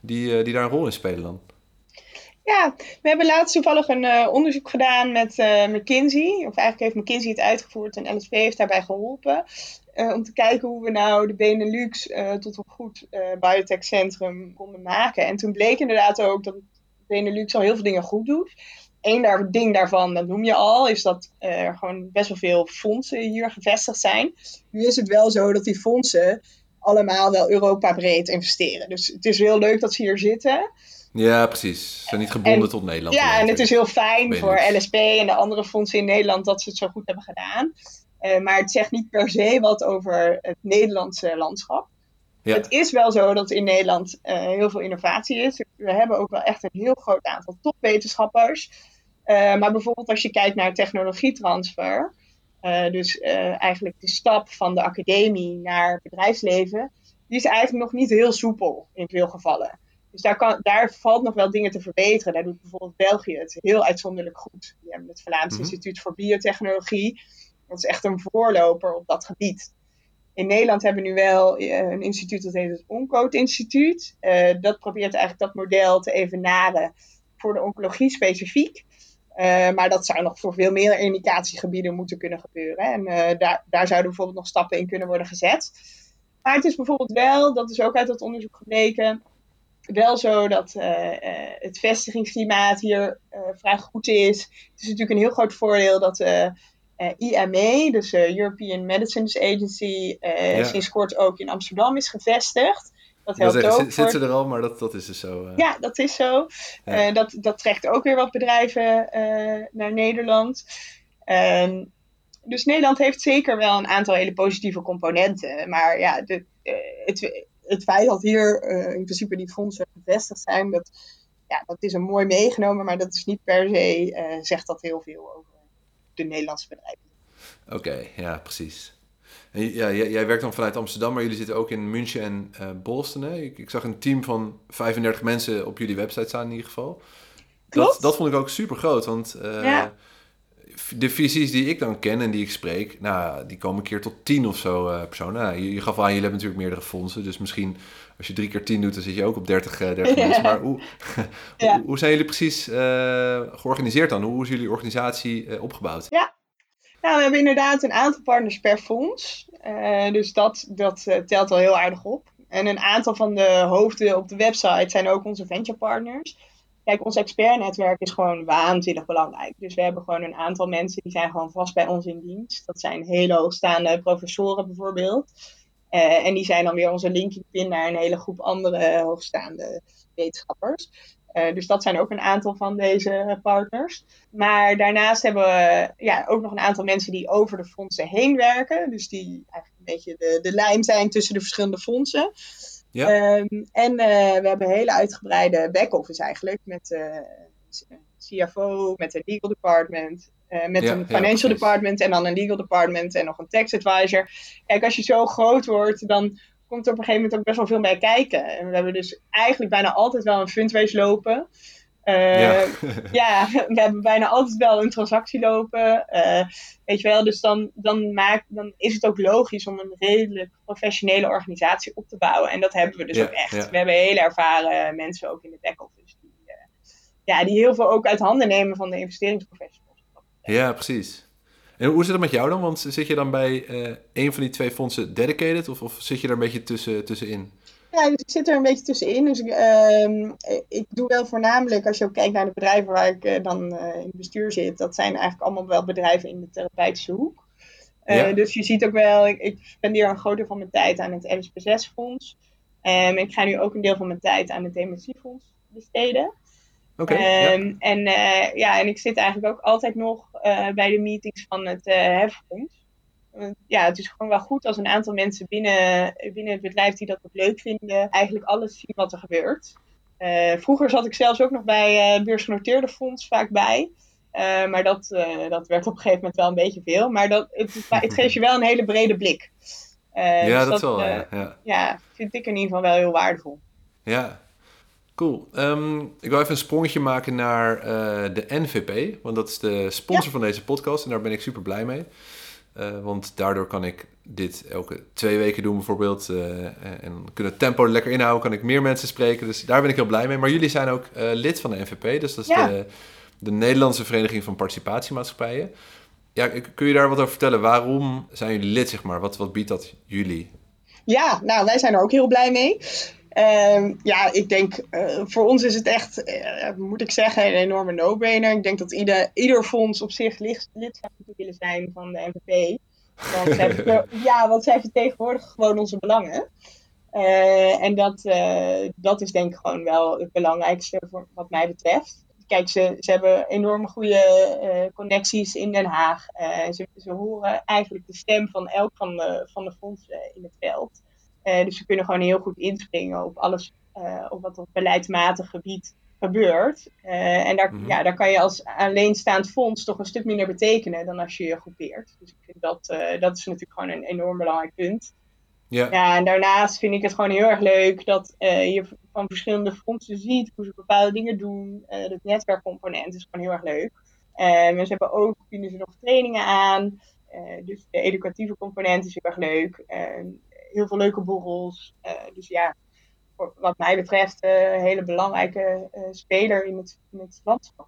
Speaker 1: die, die daar een rol in spelen dan?
Speaker 2: Ja, we hebben laatst toevallig een onderzoek gedaan met McKinsey. Of eigenlijk heeft McKinsey het uitgevoerd en LSP heeft daarbij geholpen. Uh, om te kijken hoe we nou de Benelux tot een goed biotech-centrum konden maken. En toen bleek inderdaad ook dat Benelux al heel veel dingen goed doet. Eén daar, ding daarvan, dat noem je al, is dat er gewoon best wel veel fondsen hier gevestigd zijn. Nu is het wel zo dat die fondsen allemaal wel Europa breed investeren. Dus het is heel leuk dat ze hier zitten.
Speaker 1: Ja, precies. Ze zijn niet gebonden tot Nederland.
Speaker 2: Ja, en het is heel fijn voor LSP en de andere fondsen in Nederland dat ze het zo goed hebben gedaan. Uh, maar het zegt niet per se wat over het Nederlandse landschap. Ja. Het is wel zo dat in Nederland uh, heel veel innovatie is. We hebben ook wel echt een heel groot aantal topwetenschappers. Uh, maar bijvoorbeeld als je kijkt naar technologietransfer, dus eigenlijk de stap van de academie naar bedrijfsleven, die is eigenlijk nog niet heel soepel in veel gevallen. Dus daar, kan, daar valt nog wel dingen te verbeteren. Daar doet bijvoorbeeld België het heel uitzonderlijk goed. Die hebben het Vlaams mhm. Instituut voor Biotechnologie. Dat is echt een voorloper op dat gebied. In Nederland hebben we nu wel een instituut dat heet het Oncode Instituut. dat probeert eigenlijk dat model te evenaren voor de oncologie specifiek. maar dat zou nog voor veel meer indicatiegebieden moeten kunnen gebeuren. En daar, daar zouden bijvoorbeeld nog stappen in kunnen worden gezet. Maar het is bijvoorbeeld wel, dat is ook uit dat onderzoek gebleken, wel zo dat het vestigingsklimaat hier vrij goed is. Het is natuurlijk een heel groot voordeel dat IME, dus de European Medicines Agency, ja. sinds kort ook in Amsterdam is gevestigd.
Speaker 1: Dat helpt ook. Zit, ze er al, maar dat, dat is dus zo.
Speaker 2: Ja, dat is zo. Ja. dat, dat trekt ook weer wat bedrijven naar Nederland. Ehm, dus Nederland heeft zeker wel een aantal hele positieve componenten. Maar ja, de, het, het feit dat hier in principe die fondsen gevestigd zijn, dat, ja, dat is een mooi meegenomen, maar dat is niet per se, zegt dat heel veel over de Nederlandse bedrijven.
Speaker 1: Oké, ja, precies. En ja, jij, jij, werkt dan vanuit Amsterdam, maar jullie zitten ook in München en uh, Boston. Hè? Ik, ik, zag een team van 35 mensen op jullie website staan in ieder geval. Dat, dat vond ik ook super groot, want ja de visies die ik dan ken en die ik spreek, nou, die komen een keer tot tien of zo uh, personen. Nou, je, je, gaf aan, jullie hebben natuurlijk meerdere fondsen. Dus misschien als je drie keer tien doet, dan zit je ook op 30, uh, 30 mensen. Maar hoe, hoe, hoe, zijn jullie precies uh, georganiseerd dan? Hoe is jullie organisatie uh, opgebouwd?
Speaker 2: Ja, nou, we hebben inderdaad een aantal partners per fonds. dus dat, dat telt wel heel aardig op. En een aantal van de hoofden op de website zijn ook onze venture partners. Kijk, ons expertnetwerk is gewoon waanzinnig belangrijk. Dus we hebben gewoon een aantal mensen die zijn gewoon vast bij ons in dienst. Dat zijn hele hoogstaande professoren bijvoorbeeld. Uh, en die zijn dan weer onze linking pin naar een hele groep andere hoogstaande wetenschappers. Uh, dus dat zijn ook een aantal van deze partners. Maar daarnaast hebben we ja, ook nog een aantal mensen die over de fondsen heen werken. Dus die eigenlijk een beetje de, de lijn zijn tussen de verschillende fondsen. Ja. Ehm, en uh, we hebben een hele uitgebreide back-office eigenlijk. Met uh, eh, CFO, met een legal department, uh, met een financial department en dan een legal department en nog een tax advisor. Kijk, als je zo groot wordt, dan komt er op een gegeven moment ook best wel veel bij kijken. En we hebben dus eigenlijk bijna altijd wel een fundraise lopen. Uh, ja. ja. we hebben bijna altijd wel een transactie lopen. Uh, weet je wel, dus dan, dan, maakt, dan is het ook logisch om een redelijk professionele organisatie op te bouwen. En dat hebben we dus ook echt. We hebben hele ervaren mensen ook in de back-office. Die, uh, ja, die heel veel ook uit handen nemen van de investeringsprofessionals.
Speaker 1: Ja, precies. En hoe zit het met jou dan? Want zit je dan bij een van die twee fondsen dedicated of, of zit je daar een beetje tussen, tussenin?
Speaker 2: Ja, ik zit er een beetje tussenin. Dus ik, uh, ik doe wel voornamelijk, als je ook kijkt naar de bedrijven waar ik uh, dan uh, in het bestuur zit, dat zijn eigenlijk allemaal wel bedrijven in de therapeutische hoek. Eh, ja. Dus je ziet ook wel, ik, ik spendeer een groot deel van mijn tijd aan het LSP6-fonds. Um, ik ga nu ook een deel van mijn tijd aan het dementiefonds besteden. Oké. Okay, um, ja. En ja, en ik zit eigenlijk ook altijd nog bij de meetings van het heffonds ja, het is gewoon wel goed als een aantal mensen binnen, binnen het bedrijf die dat ook leuk vinden, eigenlijk alles zien wat er gebeurt. Uh, vroeger zat ik zelfs ook nog bij uh, beursgenoteerde fonds vaak bij. Uh, maar dat, dat werd op een gegeven moment wel een beetje veel. Maar dat, het, het geeft je wel een hele brede blik.
Speaker 1: ja, dus dat, wel. Ja,
Speaker 2: ja. ja, vind ik in ieder geval wel heel waardevol.
Speaker 1: Ja, Cool. Um, ik wil even een sprongetje maken naar de NVP, want dat is de sponsor ja. van deze podcast en daar ben ik super blij mee. Uh, want daardoor kan ik dit elke twee weken doen bijvoorbeeld. Uh, en kunnen tempo lekker inhouden, kan ik meer mensen spreken. Dus daar ben ik heel blij mee. Maar jullie zijn ook lid van de NVP. Dus dat is ja. de, de Nederlandse Vereniging van Participatiemaatschappijen. Ja, kun je daar wat over vertellen? Waarom zijn jullie lid, zeg maar? Wat, wat biedt dat jullie?
Speaker 2: Ja, nou, wij zijn er ook heel blij mee. Uh, ja, ik denk, uh, voor ons is het echt, uh, moet ik zeggen, een enorme no-brainer. Ik denk dat ieder, ieder fonds op zich lid, lid zou willen zijn van de NVP. Want zij, ja, want zij vertegenwoordigen gewoon onze belangen. Uh, en dat, dat is denk ik gewoon wel het belangrijkste voor, wat mij betreft. Kijk, ze, ze hebben enorme goede connecties in Den Haag. ze, ze horen eigenlijk de stem van elk van de, van de fondsen in het veld. Uh, dus we kunnen gewoon heel goed inspringen op alles uh, op wat op beleidsmatig gebied gebeurt. Uh, en daar, mm -hmm. ja, daar kan je als alleenstaand fonds toch een stuk minder betekenen dan als je je groepeert. Dus ik vind dat, dat is natuurlijk gewoon een enorm belangrijk punt. Ja. ja, en daarnaast vind ik het gewoon heel erg leuk dat je van verschillende fondsen ziet hoe ze bepaalde dingen doen. het netwerkcomponent is gewoon heel erg leuk. en ze hebben ook, bieden ze nog trainingen aan. dus de educatieve component is heel erg leuk. Heel veel leuke borrels. dus ja, wat mij betreft een hele belangrijke speler in het, in het landschap.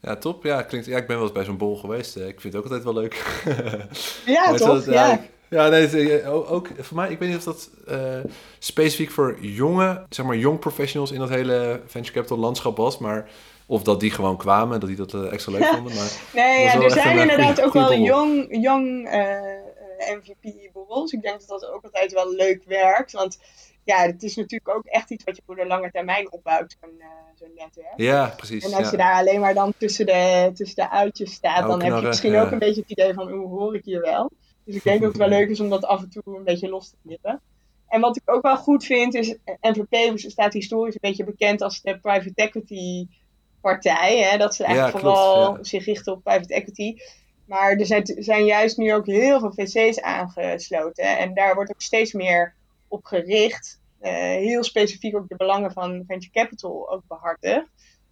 Speaker 1: Ja, top. Ja, klinkt, ja, ik ben wel eens bij zo'n bol geweest. Ik vind het ook altijd wel leuk.
Speaker 2: ja, toch? Ja.
Speaker 1: Ja, nee, eh, ook voor mij, ik weet niet of dat uh, specifiek voor jonge, zeg maar, jong professionals in dat hele venture capital landschap was, maar of dat die gewoon kwamen, dat die dat extra leuk vonden. Maar
Speaker 2: nee, ja, er zijn inderdaad ook wel jong, jong uh, MVP-borrels. Ik denk dat dat ook altijd wel leuk werkt, want ja, het is natuurlijk ook echt iets wat je voor de lange termijn opbouwt, zo'n zo'n netwerk.
Speaker 1: Ja, precies.
Speaker 2: En als
Speaker 1: ja.
Speaker 2: je daar alleen maar dan tussen de, tussen de uitjes staat, dan heb je misschien ook een beetje het idee van, hoe hoor ik hier wel? Dus ik denk dat het wel leuk is om dat af en toe een beetje los te knippen. En wat ik ook wel goed vind is, NVP staat historisch een beetje bekend als de private equity partij. Hè? Dat ze eigenlijk vooral zich richten op private equity. Maar er zijn, zijn, juist nu ook heel veel VC's aangesloten. En daar wordt ook steeds meer op gericht. Uh, heel specifiek ook de belangen van venture capital ook behartigd.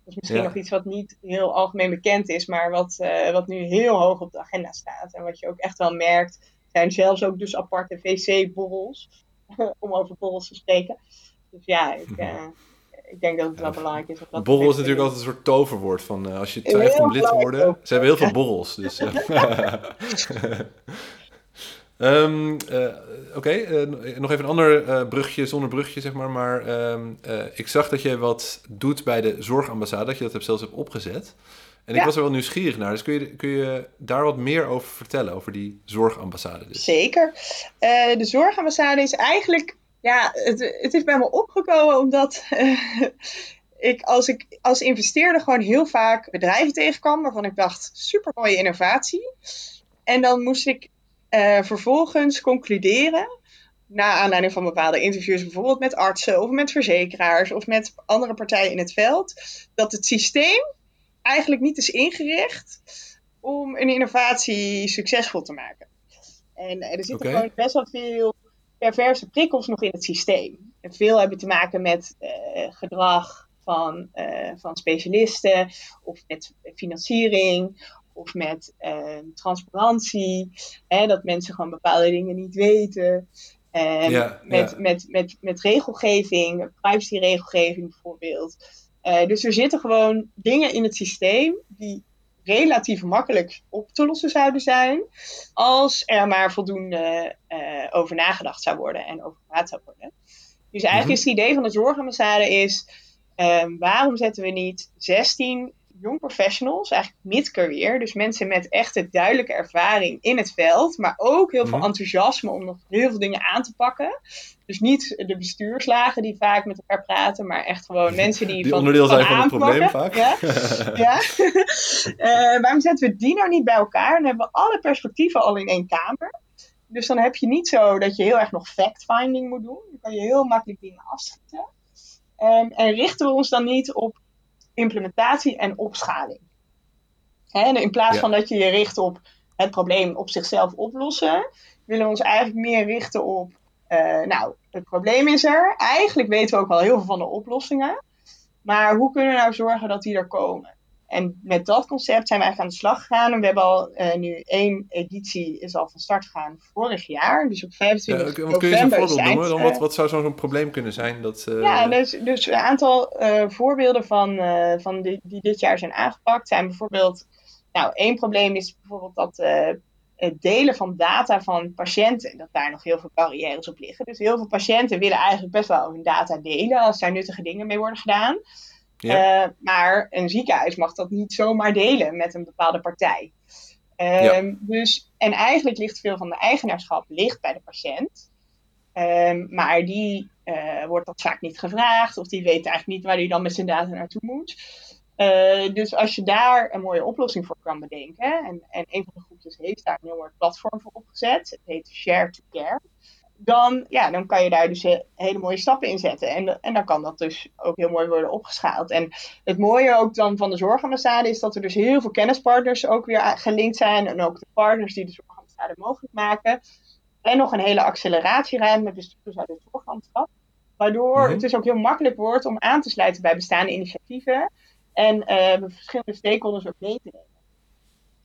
Speaker 2: Dat is misschien nog iets wat niet heel algemeen bekend is, maar wat, uh, wat nu heel hoog op de agenda staat. En wat je ook echt wel merkt, zijn zelfs ook dus aparte VC-borrels, om over borrels te spreken. Dus ja, ik, uh, ik denk dat het wel belangrijk is.
Speaker 1: Dat borrel is natuurlijk altijd een soort toverwoord van uh, als je twijfelt om lid te worden. Ze hebben heel veel borrels. Dus, Um, uh, Oké, okay, uh, nog even een ander uh, brugje, zonder brugje zeg maar. Maar um, ik zag dat je wat doet bij de zorgambassade, dat je dat zelfs hebt opgezet. En ja. ik was er wel nieuwsgierig naar, dus kun je, kun je daar wat meer over vertellen, over die zorgambassade? Dus?
Speaker 2: Zeker. de zorgambassade is eigenlijk, ja, het, het is bij me opgekomen omdat ik als, ik als investeerder gewoon heel vaak bedrijven tegenkwam waarvan ik dacht, super mooie innovatie. En dan moest ik uh, vervolgens concluderen, na aanleiding van bepaalde interviews, bijvoorbeeld met artsen of met verzekeraars of met andere partijen in het veld, dat het systeem eigenlijk niet is ingericht om een innovatie succesvol te maken. En er zitten okay. gewoon best wel veel perverse prikkels nog in het systeem. En veel hebben te maken met uh, gedrag van, uh, van specialisten of met financiering of met uh, transparantie. Hè, dat mensen gewoon bepaalde dingen niet weten. En ja, met, ja. Met, met, met regelgeving, privacyregelgeving bijvoorbeeld. Dus er zitten gewoon dingen in het systeem die relatief makkelijk op te lossen zouden zijn. Als er maar voldoende uh, over nagedacht zou worden en over gepraat zou worden. Dus eigenlijk mm -hmm. is het idee van de zorgambassade is... Um, waarom zetten we niet 16 jong professionals, eigenlijk mid-career. Dus mensen met echt duidelijke ervaring in het veld, maar ook heel veel enthousiasme om nog heel veel dingen aan te pakken. Dus niet de bestuurslagen die vaak met elkaar praten, maar echt gewoon mensen die,
Speaker 1: die
Speaker 2: van,
Speaker 1: onderdeel
Speaker 2: van
Speaker 1: zijn van het probleem vaak.
Speaker 2: Ja, ja. uh, waarom zetten we die nou niet bij elkaar? Dan hebben we alle perspectieven al in één kamer. Dus dan heb je niet zo dat je heel erg nog fact-finding moet doen. Dan kan je heel makkelijk dingen afschieten. Um, en richten we ons dan niet op implementatie en opschaling. Hè, in plaats ja. van dat je je richt op het probleem op zichzelf oplossen, willen we ons eigenlijk meer richten op, uh, nou, het probleem is er. Eigenlijk weten we ook wel heel veel van de oplossingen. Maar hoe kunnen we nou zorgen dat die er komen? En met dat concept zijn we eigenlijk aan de slag gegaan. En we hebben al uh, nu één editie is al van start gegaan vorig jaar. Dus op 25
Speaker 1: ja,
Speaker 2: november.
Speaker 1: Kun je eens een voorbeeld noemen? Dan wat, wat zou zo'n probleem kunnen zijn? Dat, uh...
Speaker 2: Ja, dus, dus een aantal uh, voorbeelden van, van die, die dit jaar zijn aangepakt zijn bijvoorbeeld... Nou, één probleem is bijvoorbeeld dat het delen van data van patiënten, dat daar nog heel veel barrières op liggen. Dus heel veel patiënten willen eigenlijk best wel hun data delen als daar nuttige dingen mee worden gedaan. Ja. Uh, maar een ziekenhuis mag dat niet zomaar delen met een bepaalde partij. Uh, ja. dus, en eigenlijk ligt veel van de eigenaarschap ligt bij de patiënt. Uh, maar die uh, wordt dat vaak niet gevraagd, of die weet eigenlijk niet waar hij dan met zijn data naartoe moet. dus als je daar een mooie oplossing voor kan bedenken, en, en een van de groepjes heeft daar een heel mooi platform voor opgezet, het heet Share to Care dan, ja, dan kan je daar dus hele mooie stappen in zetten. En, en dan kan dat dus ook heel mooi worden opgeschaald. En het mooie ook dan van de zorgambassade is dat er dus heel veel kennispartners ook weer gelinkt zijn. En ook de partners die de zorgambassade mogelijk maken. En nog een hele acceleratieruimte met bestuurders uit het zorglandschap. Waardoor mm-hmm. het dus ook heel makkelijk wordt om aan te sluiten bij bestaande initiatieven. En uh, verschillende stakeholders ook mee te nemen.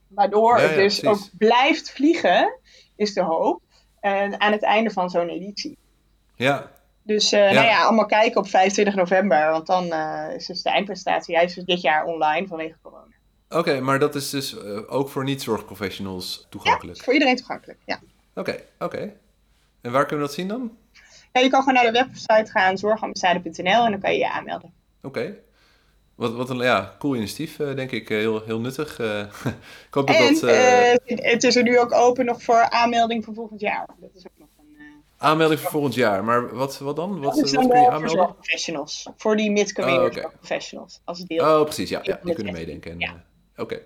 Speaker 2: Waardoor
Speaker 1: Ja,
Speaker 2: het dus
Speaker 1: precies.
Speaker 2: ook blijft vliegen, is de hoop. Aan het einde van zo'n editie.
Speaker 1: Ja,
Speaker 2: Dus eh, nou ja, allemaal kijken op 25 november. Want dan eh, is dus de eindpresentatie juist dit jaar online vanwege corona.
Speaker 1: oké, maar dat is dus eh, ook voor niet-zorgprofessionals toegankelijk.
Speaker 2: Is voor iedereen toegankelijk, ja.
Speaker 1: Oké, oké. En waar kunnen we dat zien dan?
Speaker 2: ja. Je kan gewoon naar de website gaan, zorgambassade.nl en dan kan je je aanmelden.
Speaker 1: Oké. Wat, wat een ja, cool initiatief, eh, denk ik. Eh, heel, heel nuttig. Eh, ik hoop dat
Speaker 2: En
Speaker 1: dat...
Speaker 2: het is er nu ook open nog voor aanmelding voor volgend jaar. Dat is ook nog een...
Speaker 1: aanmelding voor volgend jaar. Maar wat, wat dan? Wat,
Speaker 2: dat is
Speaker 1: wat
Speaker 2: dan
Speaker 1: kun je
Speaker 2: wel voor
Speaker 1: aanmelden?
Speaker 2: zorgprofessionals. Voor die mid-career
Speaker 1: Oh, oké.
Speaker 2: zorgprofessionals. Als deel.
Speaker 1: Oh, precies. Ja, ja die kunnen meedenken. En,
Speaker 2: Ja.
Speaker 1: Oké,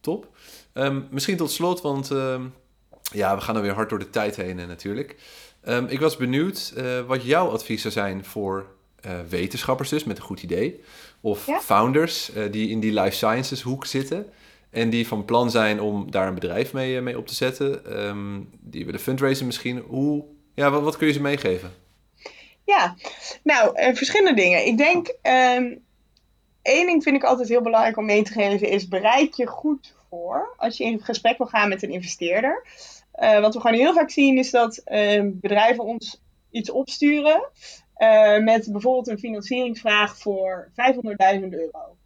Speaker 1: top. Ehm, misschien tot slot, want ehm, ja, we gaan er weer hard door de tijd heen eh, natuurlijk. Ehm, ik was benieuwd wat jouw advies zou zijn voor wetenschappers dus, met een goed idee. Of
Speaker 2: Ja.
Speaker 1: founders eh, die in die life sciences hoek zitten. En die van plan zijn om daar een bedrijf mee, eh, mee op te zetten. Ehm, die willen fundraisen misschien. Hoe, ja, wat, wat kun je ze meegeven?
Speaker 2: Ja, nou, eh, verschillende dingen. Ik denk, ehm één ding vind ik altijd heel belangrijk om mee te geven, is bereid je goed voor als je in gesprek wil gaan met een investeerder. Wat we gewoon heel vaak zien is dat ehm, bedrijven ons iets opsturen eh, met bijvoorbeeld een financieringsvraag voor 500.000 euro.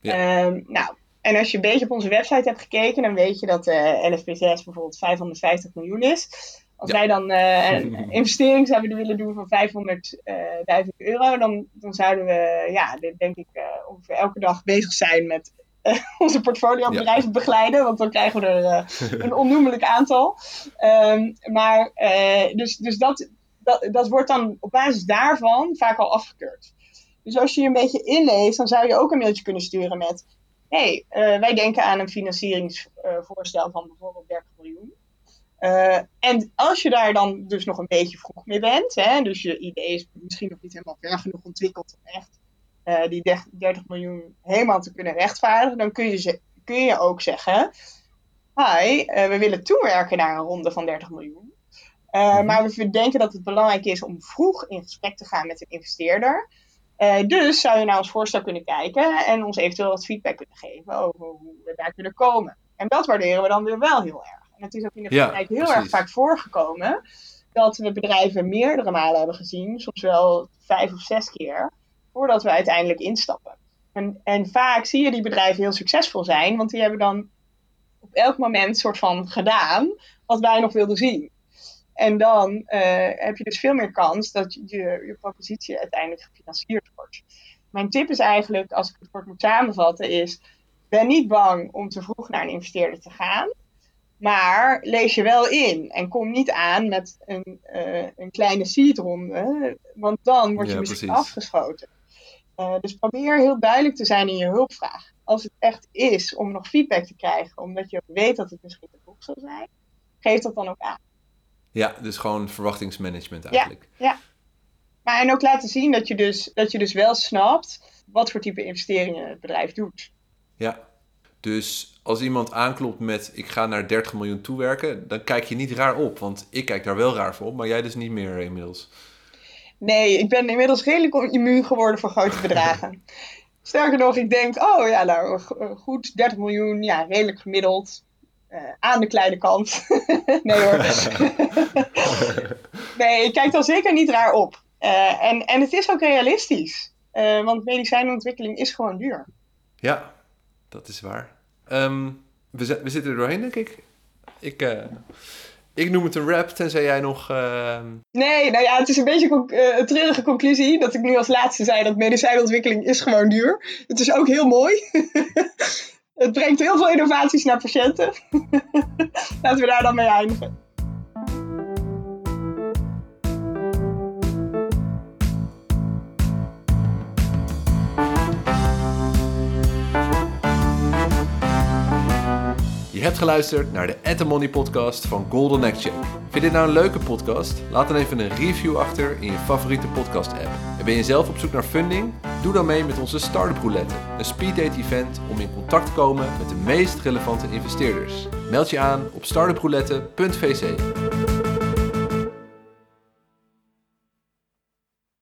Speaker 1: Ja.
Speaker 2: Ehm, nou, en als je een beetje op onze website hebt gekeken, dan weet je dat de LSP6 bijvoorbeeld 550 miljoen is. Als
Speaker 1: Ja.
Speaker 2: wij dan eh, een investering zouden willen doen van 500.000 euro, dan, dan zouden we, ja, denk ik, eh, ongeveer elke dag bezig zijn met eh, onze portfoliobedrijven begeleiden. Want dan krijgen we er eh, een onnoemelijk aantal. Ehm, maar, eh, dus, dus dat, dat, dat wordt dan op basis daarvan vaak al afgekeurd. Dus als je je een beetje inleest, dan zou je ook een mailtje kunnen sturen met: hey, eh, wij denken aan een financieringsvoorstel van bijvoorbeeld 30 miljoen. Eh, en als je daar dan dus nog een beetje vroeg mee bent, hè, dus je idee is misschien nog niet helemaal ver genoeg ontwikkeld om echt eh, die 30 miljoen helemaal te kunnen rechtvaardigen, dan kun je, kun je ook zeggen: Hi, we willen toewerken naar een ronde van 30 miljoen. Eh,
Speaker 1: Mhm.
Speaker 2: Maar we denken dat het belangrijk is om vroeg in gesprek te gaan met een investeerder. Eh, dus zou je naar ons voorstel kunnen kijken en ons eventueel wat feedback kunnen geven over hoe we daar kunnen komen. En dat waarderen we dan weer wel heel erg. En het is ook in de
Speaker 1: Ja,
Speaker 2: praktijk heel
Speaker 1: precies.
Speaker 2: erg vaak voorgekomen dat we bedrijven meerdere malen hebben gezien, soms wel vijf of zes keer, voordat we uiteindelijk instappen. En, en vaak zie je die bedrijven heel succesvol zijn, want die hebben dan op elk moment soort van gedaan wat wij nog wilden zien. En dan eh, heb je dus veel meer kans dat je, je propositie uiteindelijk gefinancierd wordt. Mijn tip is eigenlijk, als ik het kort moet samenvatten, is ben niet bang om te vroeg naar een investeerder te gaan. Maar lees je wel in en kom niet aan met een, eh, een kleine seedronde, want dan word je
Speaker 1: Ja,
Speaker 2: misschien
Speaker 1: precies.
Speaker 2: afgeschoten. Eh, dus probeer heel duidelijk te zijn in je hulpvraag. Als het echt is om nog feedback te krijgen, omdat je weet dat het misschien te vroeg zal zijn, geef dat dan ook aan.
Speaker 1: Ja, dus gewoon verwachtingsmanagement eigenlijk.
Speaker 2: Maar en ook laten zien dat je, dus, dat je dus wel snapt wat voor type investeringen het bedrijf doet.
Speaker 1: Ja. Dus als iemand aanklopt met ik ga naar 30 miljoen toewerken, dan kijk je niet raar op. Want ik kijk daar wel raar voor op, maar jij dus niet meer inmiddels.
Speaker 2: Nee, ik ben inmiddels redelijk immuun geworden voor grote bedragen. Sterker nog, ik denk, oh ja, nou goed, 30 miljoen, ja, redelijk gemiddeld. Eh, aan de kleine kant. nee hoor. nee, ik kijk dan zeker niet raar op. Eh, en, en het is ook realistisch. Eh, want medicijnontwikkeling is gewoon duur.
Speaker 1: Ja, dat is waar. Ehm, we, we zitten er doorheen, denk ik. Ik, ik noem het een rap, tenzij jij nog... ehm,
Speaker 2: Nee, nou ja, het is een beetje conc- een treurige conclusie dat ik nu als laatste zei dat medicijnontwikkeling is gewoon duur. Het is ook heel mooi. het brengt heel veel innovaties naar patiënten. Laten we daar dan mee eindigen.
Speaker 1: Je hebt geluisterd naar de At Money podcast van Golden Check. Vind je dit nou een leuke podcast? Laat dan even een review achter in je favoriete podcast app. En ben je zelf op zoek naar funding? Doe dan mee met onze Startup Roulette, een speeddate event om in contact te komen met de meest relevante investeerders. Meld je aan op startuproulette.vc.